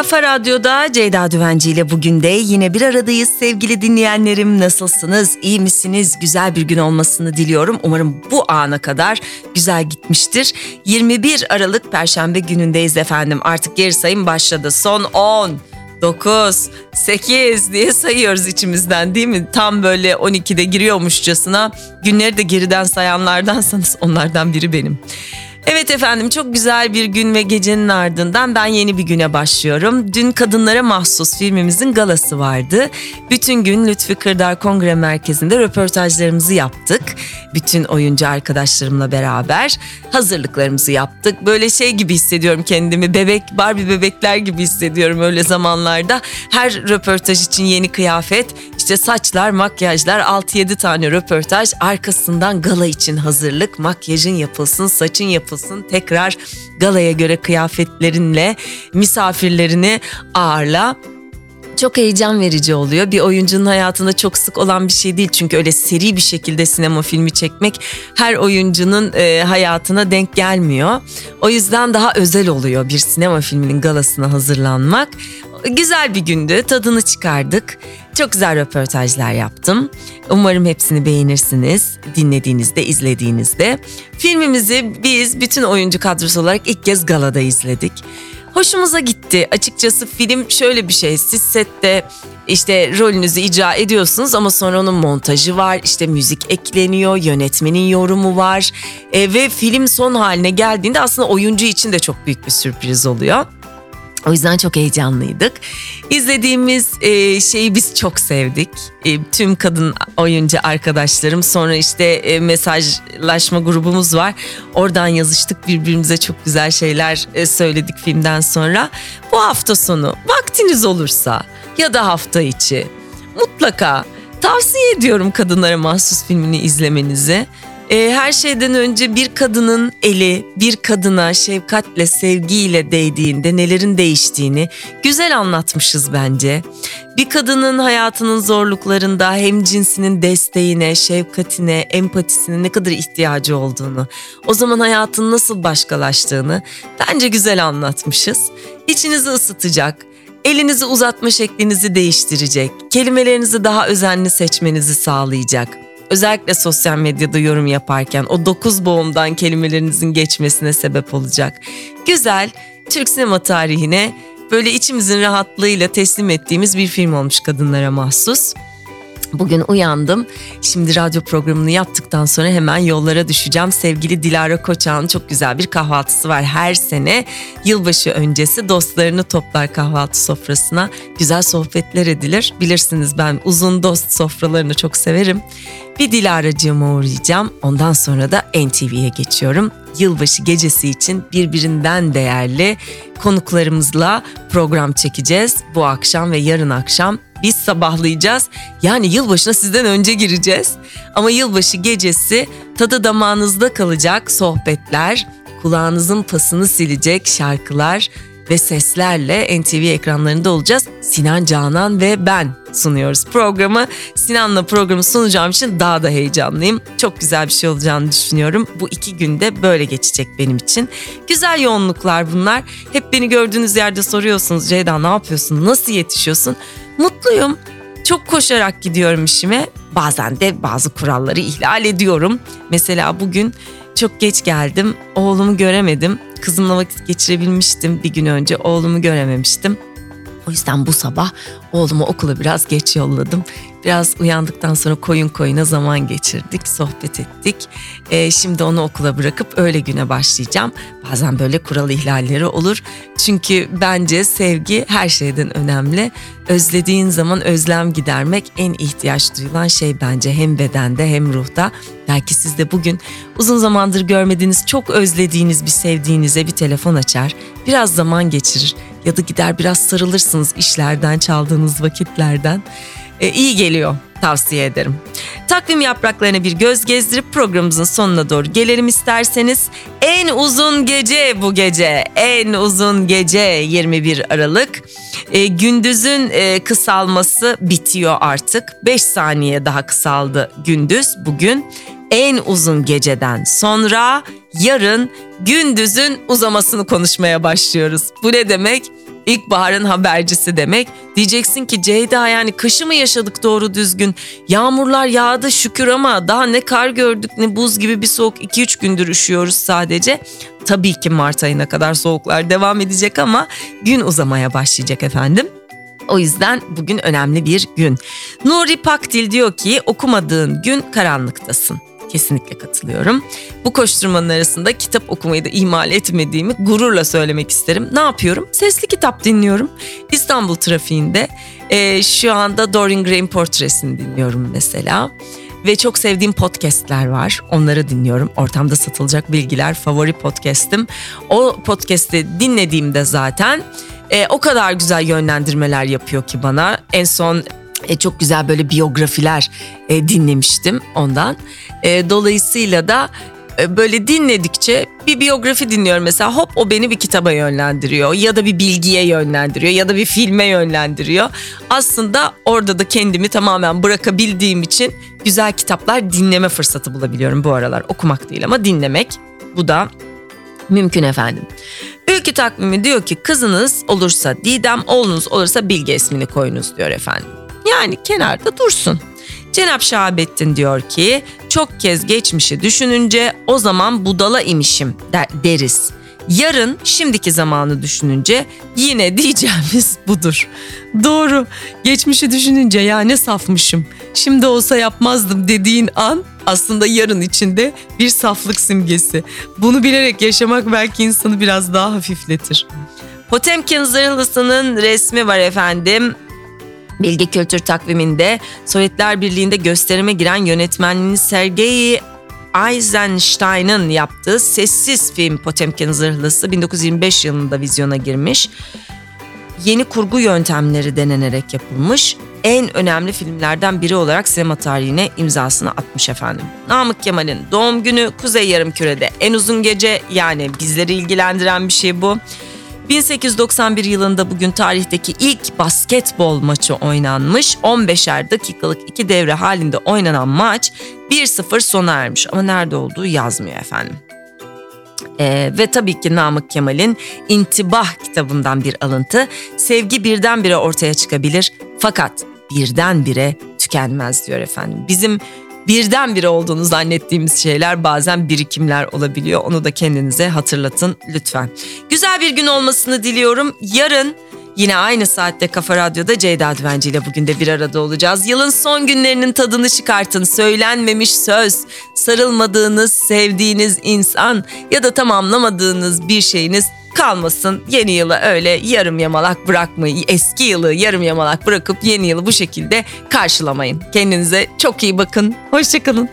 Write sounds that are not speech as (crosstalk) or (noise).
Kafa Radyo'da Ceyda Düvenci ile bugün de yine bir aradayız sevgili dinleyenlerim. Nasılsınız? İyi misiniz? Güzel bir gün olmasını diliyorum. Umarım bu ana kadar güzel gitmiştir. 21 Aralık Perşembe günündeyiz efendim. Artık geri sayım başladı. Son 10, 9, 8 diye sayıyoruz içimizden değil mi? Tam böyle 12'de giriyormuşçasına günleri de geriden sayanlardansanız onlardan biri benim. Evet efendim çok güzel bir gün ve gecenin ardından ben yeni bir güne başlıyorum. Dün kadınlara mahsus filmimizin galası vardı. Bütün gün Lütfi Kırdar Kongre Merkezi'nde röportajlarımızı yaptık. Bütün oyuncu arkadaşlarımla beraber hazırlıklarımızı yaptık. Böyle şey gibi hissediyorum kendimi bebek Barbie bebekler gibi hissediyorum öyle zamanlarda. Her röportaj için yeni kıyafet işte saçlar makyajlar 6-7 tane röportaj arkasından gala için hazırlık makyajın yapılsın saçın yapılsın tekrar galaya göre kıyafetlerinle misafirlerini ağırla çok heyecan verici oluyor. Bir oyuncunun hayatında çok sık olan bir şey değil. Çünkü öyle seri bir şekilde sinema filmi çekmek her oyuncunun e, hayatına denk gelmiyor. O yüzden daha özel oluyor bir sinema filminin galasına hazırlanmak. Güzel bir gündü. Tadını çıkardık. Çok güzel röportajlar yaptım. Umarım hepsini beğenirsiniz. Dinlediğinizde, izlediğinizde. Filmimizi biz bütün oyuncu kadrosu olarak ilk kez galada izledik. Hoşumuza gitti. Açıkçası film şöyle bir şey. Siz sette işte rolünüzü icra ediyorsunuz ama sonra onun montajı var, işte müzik ekleniyor, yönetmenin yorumu var e, ve film son haline geldiğinde aslında oyuncu için de çok büyük bir sürpriz oluyor. O yüzden çok heyecanlıydık. İzlediğimiz e, şeyi biz çok sevdik. E, tüm kadın oyuncu arkadaşlarım sonra işte e, mesajlaşma grubumuz var. Oradan yazıştık birbirimize çok güzel şeyler e, söyledik filmden sonra. Bu hafta sonu vaktiniz olursa ya da hafta içi mutlaka tavsiye ediyorum kadınlara mahsus filmini izlemenizi. E, her şeyden önce bir kadının eli bir kadına şefkatle, sevgiyle değdiğinde nelerin değiştiğini güzel anlatmışız bence. Bir kadının hayatının zorluklarında hem cinsinin desteğine, şefkatine, empatisine ne kadar ihtiyacı olduğunu, o zaman hayatın nasıl başkalaştığını bence güzel anlatmışız. İçinizi ısıtacak, elinizi uzatma şeklinizi değiştirecek, kelimelerinizi daha özenli seçmenizi sağlayacak özellikle sosyal medyada yorum yaparken o dokuz boğumdan kelimelerinizin geçmesine sebep olacak. Güzel, Türk sinema tarihine böyle içimizin rahatlığıyla teslim ettiğimiz bir film olmuş kadınlara mahsus. Bugün uyandım. Şimdi radyo programını yaptıktan sonra hemen yollara düşeceğim. Sevgili Dilara Koçak'ın çok güzel bir kahvaltısı var. Her sene yılbaşı öncesi dostlarını toplar kahvaltı sofrasına. Güzel sohbetler edilir. Bilirsiniz ben uzun dost sofralarını çok severim. Bir Dilara'cığıma uğrayacağım. Ondan sonra da NTV'ye geçiyorum. Yılbaşı gecesi için birbirinden değerli konuklarımızla program çekeceğiz. Bu akşam ve yarın akşam biz sabahlayacağız. Yani yılbaşına sizden önce gireceğiz. Ama yılbaşı gecesi tadı damağınızda kalacak sohbetler, kulağınızın pasını silecek şarkılar ve seslerle NTV ekranlarında olacağız. Sinan Canan ve ben sunuyoruz programı. Sinan'la programı sunacağım için daha da heyecanlıyım. Çok güzel bir şey olacağını düşünüyorum. Bu iki günde böyle geçecek benim için. Güzel yoğunluklar bunlar. Hep beni gördüğünüz yerde soruyorsunuz Ceyda ne yapıyorsun, nasıl yetişiyorsun? Mutluyum. Çok koşarak gidiyorum işime. Bazen de bazı kuralları ihlal ediyorum. Mesela bugün çok geç geldim. Oğlumu göremedim. Kızımla vakit geçirebilmiştim bir gün önce. Oğlumu görememiştim. O yüzden bu sabah oğlumu okula biraz geç yolladım. Biraz uyandıktan sonra koyun koyuna zaman geçirdik, sohbet ettik. Ee, şimdi onu okula bırakıp öyle güne başlayacağım. Bazen böyle kural ihlalleri olur. Çünkü bence sevgi her şeyden önemli. Özlediğin zaman özlem gidermek en ihtiyaç duyulan şey bence hem bedende hem ruhta. Belki siz de bugün uzun zamandır görmediğiniz, çok özlediğiniz bir sevdiğinize bir telefon açar, biraz zaman geçirir ya da gider biraz sarılırsınız işlerden çaldığınız vakitlerden. E, iyi geliyor tavsiye ederim. Takvim yapraklarına bir göz gezdirip programımızın sonuna doğru gelelim isterseniz. En uzun gece bu gece. En uzun gece 21 Aralık. E, gündüzün e, kısalması bitiyor artık. 5 saniye daha kısaldı gündüz bugün. En uzun geceden sonra yarın gündüzün uzamasını konuşmaya başlıyoruz. Bu ne demek? İlkbaharın habercisi demek. Diyeceksin ki Ceyda yani kışı mı yaşadık doğru düzgün? Yağmurlar yağdı şükür ama daha ne kar gördük ne buz gibi bir soğuk 2-3 gündür üşüyoruz sadece. Tabii ki Mart ayına kadar soğuklar devam edecek ama gün uzamaya başlayacak efendim. O yüzden bugün önemli bir gün. Nuri Pakdil diyor ki okumadığın gün karanlıktasın. Kesinlikle katılıyorum. Bu koşturmanın arasında kitap okumayı da ihmal etmediğimi gururla söylemek isterim. Ne yapıyorum? Sesli kitap dinliyorum. İstanbul trafiğinde e, şu anda Dorian Gray'in portresini dinliyorum mesela. Ve çok sevdiğim podcastler var. Onları dinliyorum. Ortamda satılacak bilgiler favori podcast'im. O podcast'i dinlediğimde zaten e, o kadar güzel yönlendirmeler yapıyor ki bana. En son e, çok güzel böyle biyografiler e, dinlemiştim ondan. E, dolayısıyla da e, böyle dinledikçe bir biyografi dinliyorum mesela hop o beni bir kitaba yönlendiriyor ya da bir bilgiye yönlendiriyor ya da bir filme yönlendiriyor. Aslında orada da kendimi tamamen bırakabildiğim için güzel kitaplar dinleme fırsatı bulabiliyorum bu aralar. Okumak değil ama dinlemek bu da mümkün efendim. Ülkü takvimi diyor ki kızınız olursa Didem, oğlunuz olursa Bilge ismini koyunuz diyor efendim. Yani kenarda dursun. Cenap Şahabettin diyor ki çok kez geçmişi düşününce o zaman budala imişim der, deriz. Yarın şimdiki zamanı düşününce yine (laughs) diyeceğimiz budur. Doğru. Geçmişi düşününce ya ne safmışım. Şimdi olsa yapmazdım dediğin an aslında yarın içinde bir saflık simgesi. Bunu bilerek yaşamak belki insanı biraz daha hafifletir. Potemkin zırhlısının resmi var efendim. Bilgi Kültür Takvimi'nde Sovyetler Birliği'nde gösterime giren yönetmenliğini Sergei Eisenstein'ın yaptığı sessiz film Potemkin Zırhlısı 1925 yılında vizyona girmiş. Yeni kurgu yöntemleri denenerek yapılmış. En önemli filmlerden biri olarak sinema tarihine imzasını atmış efendim. Namık Kemal'in doğum günü Kuzey Yarımküre'de en uzun gece yani bizleri ilgilendiren bir şey bu. 1891 yılında bugün tarihteki ilk basketbol maçı oynanmış. 15'er dakikalık iki devre halinde oynanan maç 1-0 sona ermiş ama nerede olduğu yazmıyor efendim. Ee, ve tabii ki Namık Kemal'in İntibah kitabından bir alıntı. Sevgi birdenbire ortaya çıkabilir fakat birdenbire tükenmez diyor efendim. Bizim birdenbire olduğunu zannettiğimiz şeyler bazen birikimler olabiliyor. Onu da kendinize hatırlatın lütfen. Güzel bir gün olmasını diliyorum. Yarın Yine aynı saatte Kafa Radyo'da Ceyda Düvenci ile bugün de bir arada olacağız. Yılın son günlerinin tadını çıkartın. Söylenmemiş söz, sarılmadığınız, sevdiğiniz insan ya da tamamlamadığınız bir şeyiniz kalmasın. Yeni yılı öyle yarım yamalak bırakmayın. Eski yılı yarım yamalak bırakıp yeni yılı bu şekilde karşılamayın. Kendinize çok iyi bakın. Hoşçakalın.